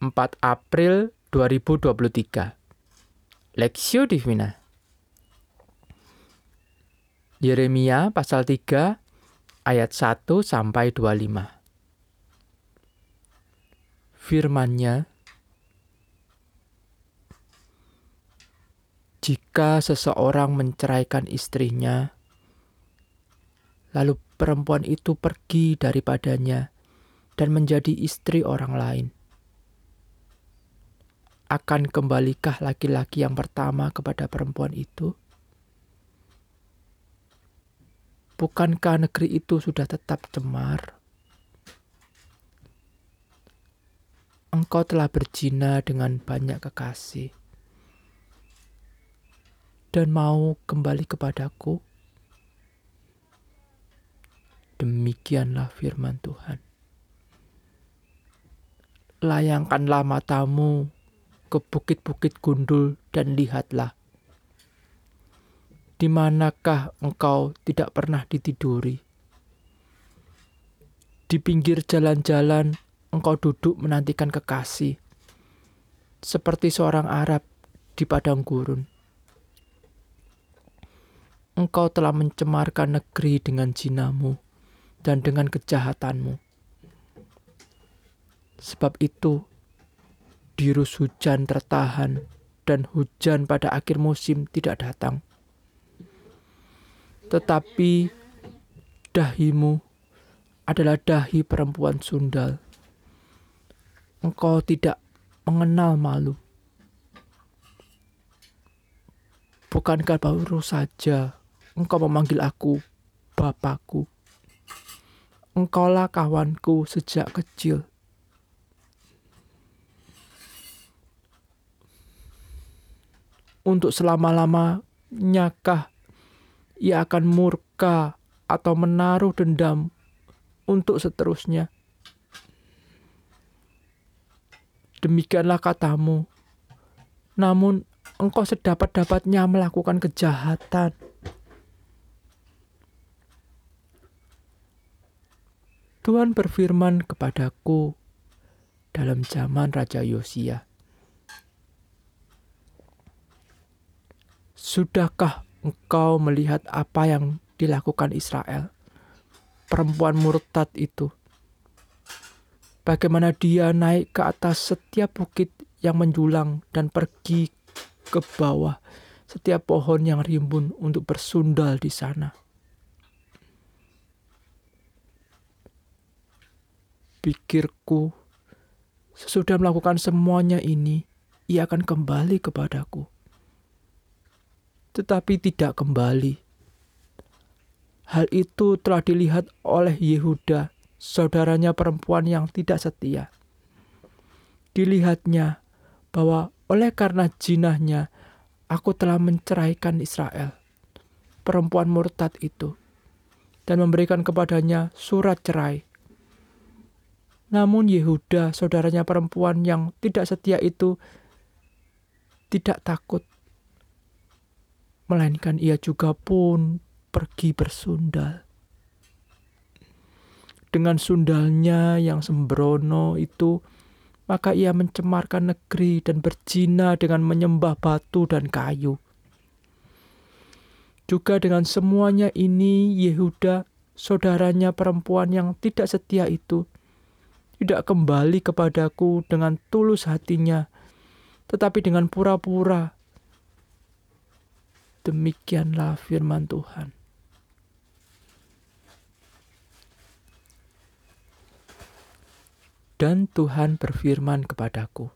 4 April 2023 Lexio Divina Yeremia pasal 3 ayat 1 sampai 25 Firman-Nya Jika seseorang menceraikan istrinya lalu perempuan itu pergi daripadanya dan menjadi istri orang lain. Akan kembalikah laki-laki yang pertama kepada perempuan itu? Bukankah negeri itu sudah tetap cemar? Engkau telah berzina dengan banyak kekasih dan mau kembali kepadaku? Demikianlah firman Tuhan. Layangkanlah matamu ke bukit-bukit gundul dan lihatlah. Di manakah engkau tidak pernah ditiduri? Di pinggir jalan-jalan engkau duduk menantikan kekasih, seperti seorang Arab di padang gurun engkau telah mencemarkan negeri dengan jinamu dan dengan kejahatanmu. Sebab itu, dirus hujan tertahan dan hujan pada akhir musim tidak datang. Tetapi dahimu adalah dahi perempuan sundal. Engkau tidak mengenal malu. Bukankah baru saja engkau memanggil aku Bapakku? Engkaulah kawanku sejak kecil. Untuk selama-lamanya kah ia akan murka atau menaruh dendam untuk seterusnya? Demikianlah katamu. Namun engkau sedapat-dapatnya melakukan kejahatan. Tuhan berfirman kepadaku dalam zaman Raja Yosia. Sudahkah engkau melihat apa yang dilakukan Israel? Perempuan murtad itu. Bagaimana dia naik ke atas setiap bukit yang menjulang dan pergi ke bawah setiap pohon yang rimbun untuk bersundal di sana. pikirku, sesudah melakukan semuanya ini, ia akan kembali kepadaku. Tetapi tidak kembali. Hal itu telah dilihat oleh Yehuda, saudaranya perempuan yang tidak setia. Dilihatnya bahwa oleh karena jinahnya, aku telah menceraikan Israel, perempuan murtad itu, dan memberikan kepadanya surat cerai namun Yehuda, saudaranya perempuan yang tidak setia itu, tidak takut. Melainkan ia juga pun pergi bersundal. Dengan sundalnya yang sembrono itu, maka ia mencemarkan negeri dan berzina dengan menyembah batu dan kayu. Juga dengan semuanya ini, Yehuda, saudaranya perempuan yang tidak setia itu, tidak kembali kepadaku dengan tulus hatinya, tetapi dengan pura-pura. Demikianlah firman Tuhan. Dan Tuhan berfirman kepadaku,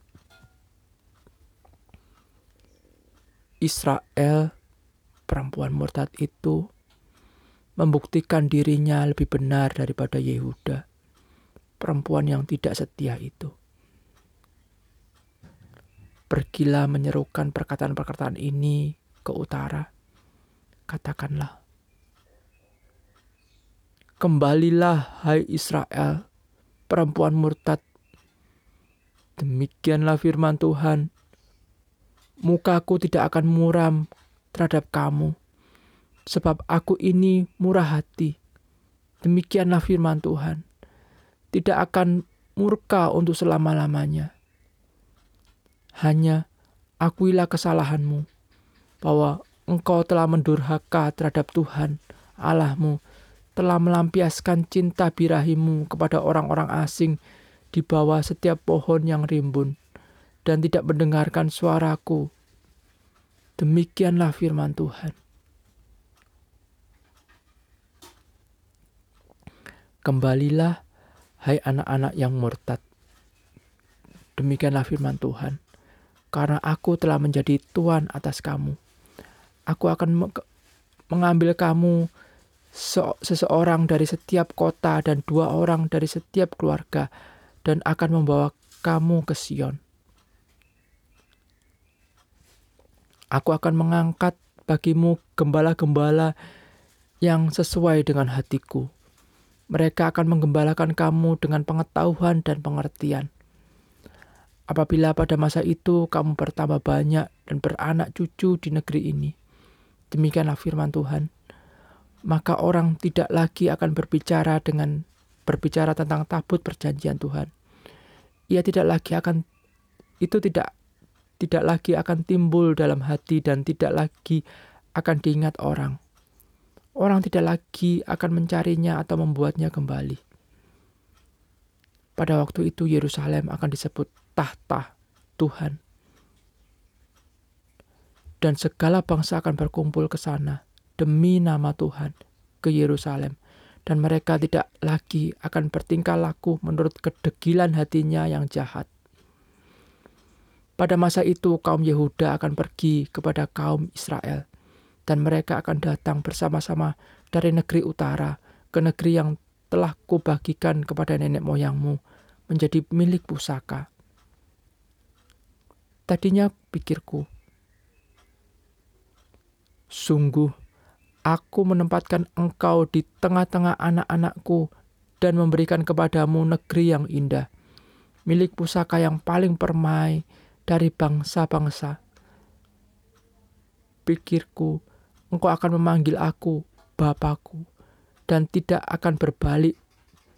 Israel, perempuan murtad itu, membuktikan dirinya lebih benar daripada Yehuda perempuan yang tidak setia itu. Pergilah menyerukan perkataan-perkataan ini ke utara. Katakanlah, Kembalilah, hai Israel, perempuan murtad. Demikianlah firman Tuhan. Mukaku tidak akan muram terhadap kamu, sebab aku ini murah hati. Demikianlah firman Tuhan tidak akan murka untuk selama-lamanya. Hanya akuilah kesalahanmu, bahwa engkau telah mendurhaka terhadap Tuhan Allahmu, telah melampiaskan cinta birahimu kepada orang-orang asing di bawah setiap pohon yang rimbun, dan tidak mendengarkan suaraku. Demikianlah firman Tuhan. Kembalilah, hai anak-anak yang murtad. Demikianlah firman Tuhan karena aku telah menjadi Tuhan atas kamu. Aku akan mengambil kamu seseorang dari setiap kota dan dua orang dari setiap keluarga dan akan membawa kamu ke Sion. Aku akan mengangkat bagimu gembala-gembala yang sesuai dengan hatiku. Mereka akan menggembalakan kamu dengan pengetahuan dan pengertian. Apabila pada masa itu kamu bertambah banyak dan beranak cucu di negeri ini, demikianlah firman Tuhan, maka orang tidak lagi akan berbicara dengan berbicara tentang tabut perjanjian Tuhan. Ia tidak lagi akan itu tidak tidak lagi akan timbul dalam hati dan tidak lagi akan diingat orang. Orang tidak lagi akan mencarinya atau membuatnya kembali. Pada waktu itu Yerusalem akan disebut tahta Tuhan. Dan segala bangsa akan berkumpul ke sana demi nama Tuhan ke Yerusalem. Dan mereka tidak lagi akan bertingkah laku menurut kedegilan hatinya yang jahat. Pada masa itu kaum Yehuda akan pergi kepada kaum Israel. Dan mereka akan datang bersama-sama dari negeri utara ke negeri yang telah kubagikan kepada nenek moyangmu menjadi milik pusaka. Tadinya pikirku, sungguh aku menempatkan engkau di tengah-tengah anak-anakku dan memberikan kepadamu negeri yang indah, milik pusaka yang paling permai dari bangsa-bangsa. Pikirku, engkau akan memanggil aku Bapakku dan tidak akan berbalik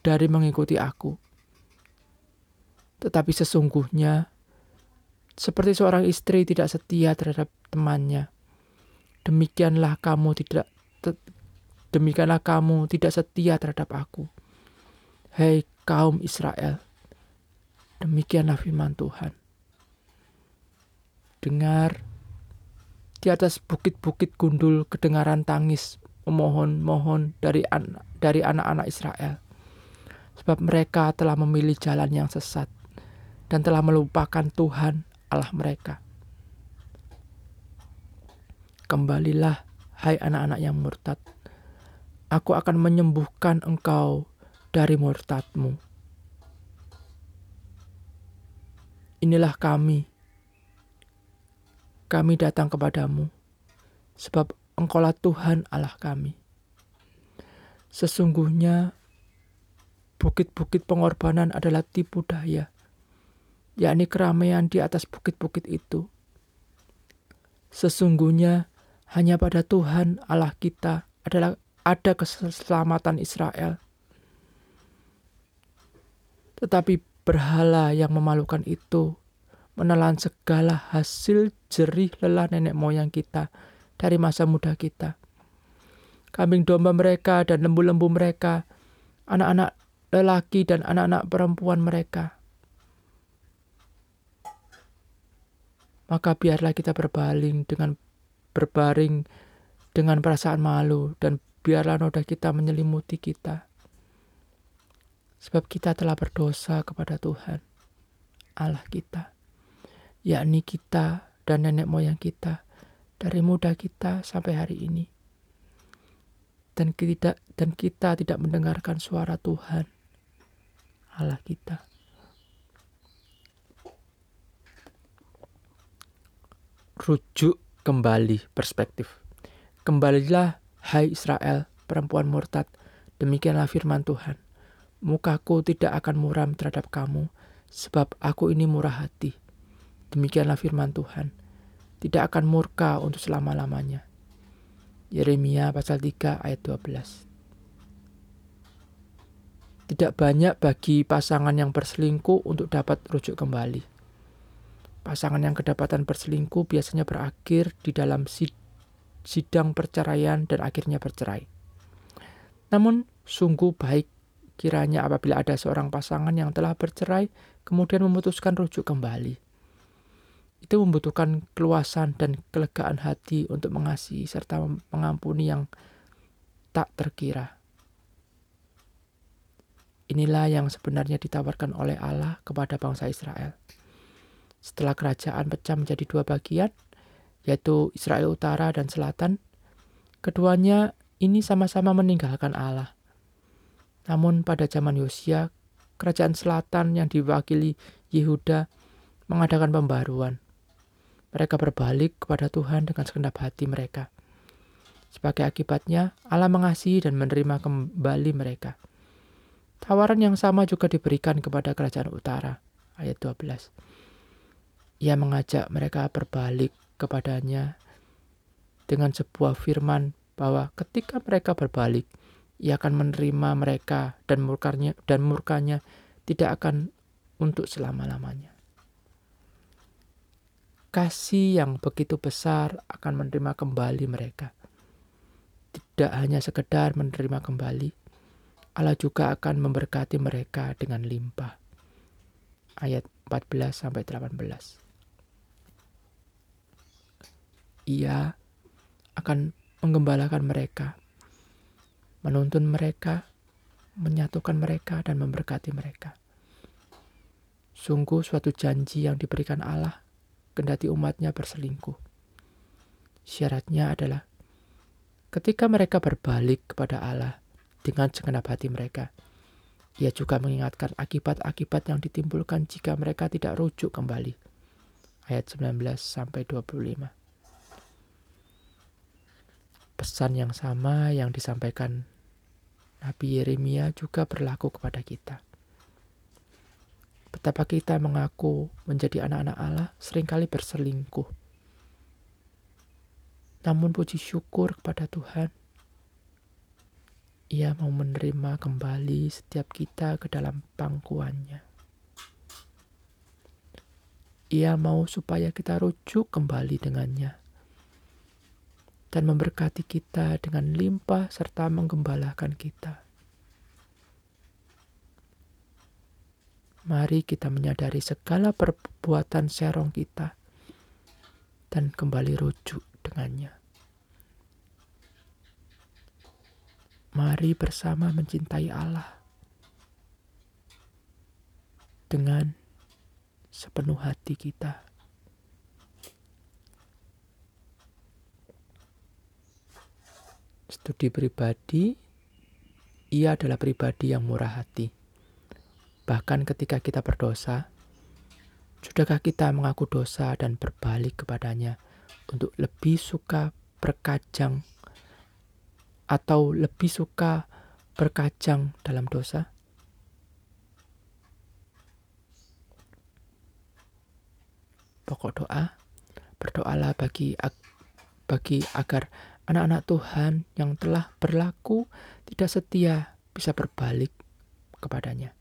dari mengikuti aku. Tetapi sesungguhnya seperti seorang istri tidak setia terhadap temannya. Demikianlah kamu tidak demikianlah kamu tidak setia terhadap aku. Hei kaum Israel, demikianlah firman Tuhan. Dengar, di atas bukit-bukit gundul kedengaran tangis memohon-mohon dari an dari anak-anak Israel. Sebab mereka telah memilih jalan yang sesat dan telah melupakan Tuhan Allah mereka. Kembalilah, hai anak-anak yang murtad. Aku akan menyembuhkan engkau dari murtadmu. Inilah kami. Kami datang kepadamu, sebab engkaulah Tuhan Allah kami. Sesungguhnya bukit-bukit pengorbanan adalah tipu daya yakni keramaian di atas bukit-bukit itu. Sesungguhnya hanya pada Tuhan Allah kita adalah ada keselamatan Israel. Tetapi berhala yang memalukan itu menelan segala hasil jerih lelah nenek moyang kita dari masa muda kita. Kambing domba mereka dan lembu-lembu mereka, anak-anak lelaki dan anak-anak perempuan mereka, maka biarlah kita berbaling dengan berbaring dengan perasaan malu dan biarlah noda kita menyelimuti kita. Sebab kita telah berdosa kepada Tuhan, Allah kita, yakni kita dan nenek moyang kita dari muda kita sampai hari ini. Dan kita, dan kita tidak mendengarkan suara Tuhan, Allah kita. rujuk kembali perspektif. Kembalilah, hai Israel, perempuan murtad, demikianlah firman Tuhan. Mukaku tidak akan muram terhadap kamu, sebab aku ini murah hati. Demikianlah firman Tuhan. Tidak akan murka untuk selama-lamanya. Yeremia pasal 3 ayat 12 Tidak banyak bagi pasangan yang berselingkuh untuk dapat rujuk kembali Pasangan yang kedapatan berselingkuh biasanya berakhir di dalam sidang perceraian dan akhirnya bercerai. Namun, sungguh baik kiranya apabila ada seorang pasangan yang telah bercerai kemudian memutuskan rujuk kembali. Itu membutuhkan keluasan dan kelegaan hati untuk mengasihi serta mengampuni yang tak terkira. Inilah yang sebenarnya ditawarkan oleh Allah kepada bangsa Israel setelah kerajaan pecah menjadi dua bagian, yaitu Israel Utara dan Selatan, keduanya ini sama-sama meninggalkan Allah. Namun pada zaman Yosia, kerajaan selatan yang diwakili Yehuda mengadakan pembaruan. Mereka berbalik kepada Tuhan dengan segenap hati mereka. Sebagai akibatnya, Allah mengasihi dan menerima kembali mereka. Tawaran yang sama juga diberikan kepada kerajaan utara. Ayat 12. Ia mengajak mereka berbalik kepadanya dengan sebuah firman bahwa ketika mereka berbalik, ia akan menerima mereka dan murkanya dan murkanya tidak akan untuk selama-lamanya. Kasih yang begitu besar akan menerima kembali mereka. Tidak hanya sekedar menerima kembali, Allah juga akan memberkati mereka dengan limpah. Ayat 14 sampai 18 ia akan menggembalakan mereka, menuntun mereka, menyatukan mereka, dan memberkati mereka. Sungguh suatu janji yang diberikan Allah, kendati umatnya berselingkuh. Syaratnya adalah ketika mereka berbalik kepada Allah dengan segenap hati mereka, ia juga mengingatkan akibat-akibat yang ditimbulkan jika mereka tidak rujuk kembali. Ayat 19 sampai 25 pesan yang sama yang disampaikan Nabi Yeremia juga berlaku kepada kita. Betapa kita mengaku menjadi anak-anak Allah sering kali berselingkuh. Namun puji syukur kepada Tuhan, ia mau menerima kembali setiap kita ke dalam pangkuannya. Ia mau supaya kita rujuk kembali dengannya dan memberkati kita dengan limpah serta menggembalakan kita. Mari kita menyadari segala perbuatan serong kita dan kembali rujuk dengannya. Mari bersama mencintai Allah dengan sepenuh hati kita. Studi pribadi, ia adalah pribadi yang murah hati. Bahkan ketika kita berdosa, sudahkah kita mengaku dosa dan berbalik kepadanya untuk lebih suka berkajang atau lebih suka berkajang dalam dosa? Pokok doa, berdoalah bagi bagi agar anak-anak Tuhan yang telah berlaku tidak setia bisa berbalik kepadanya.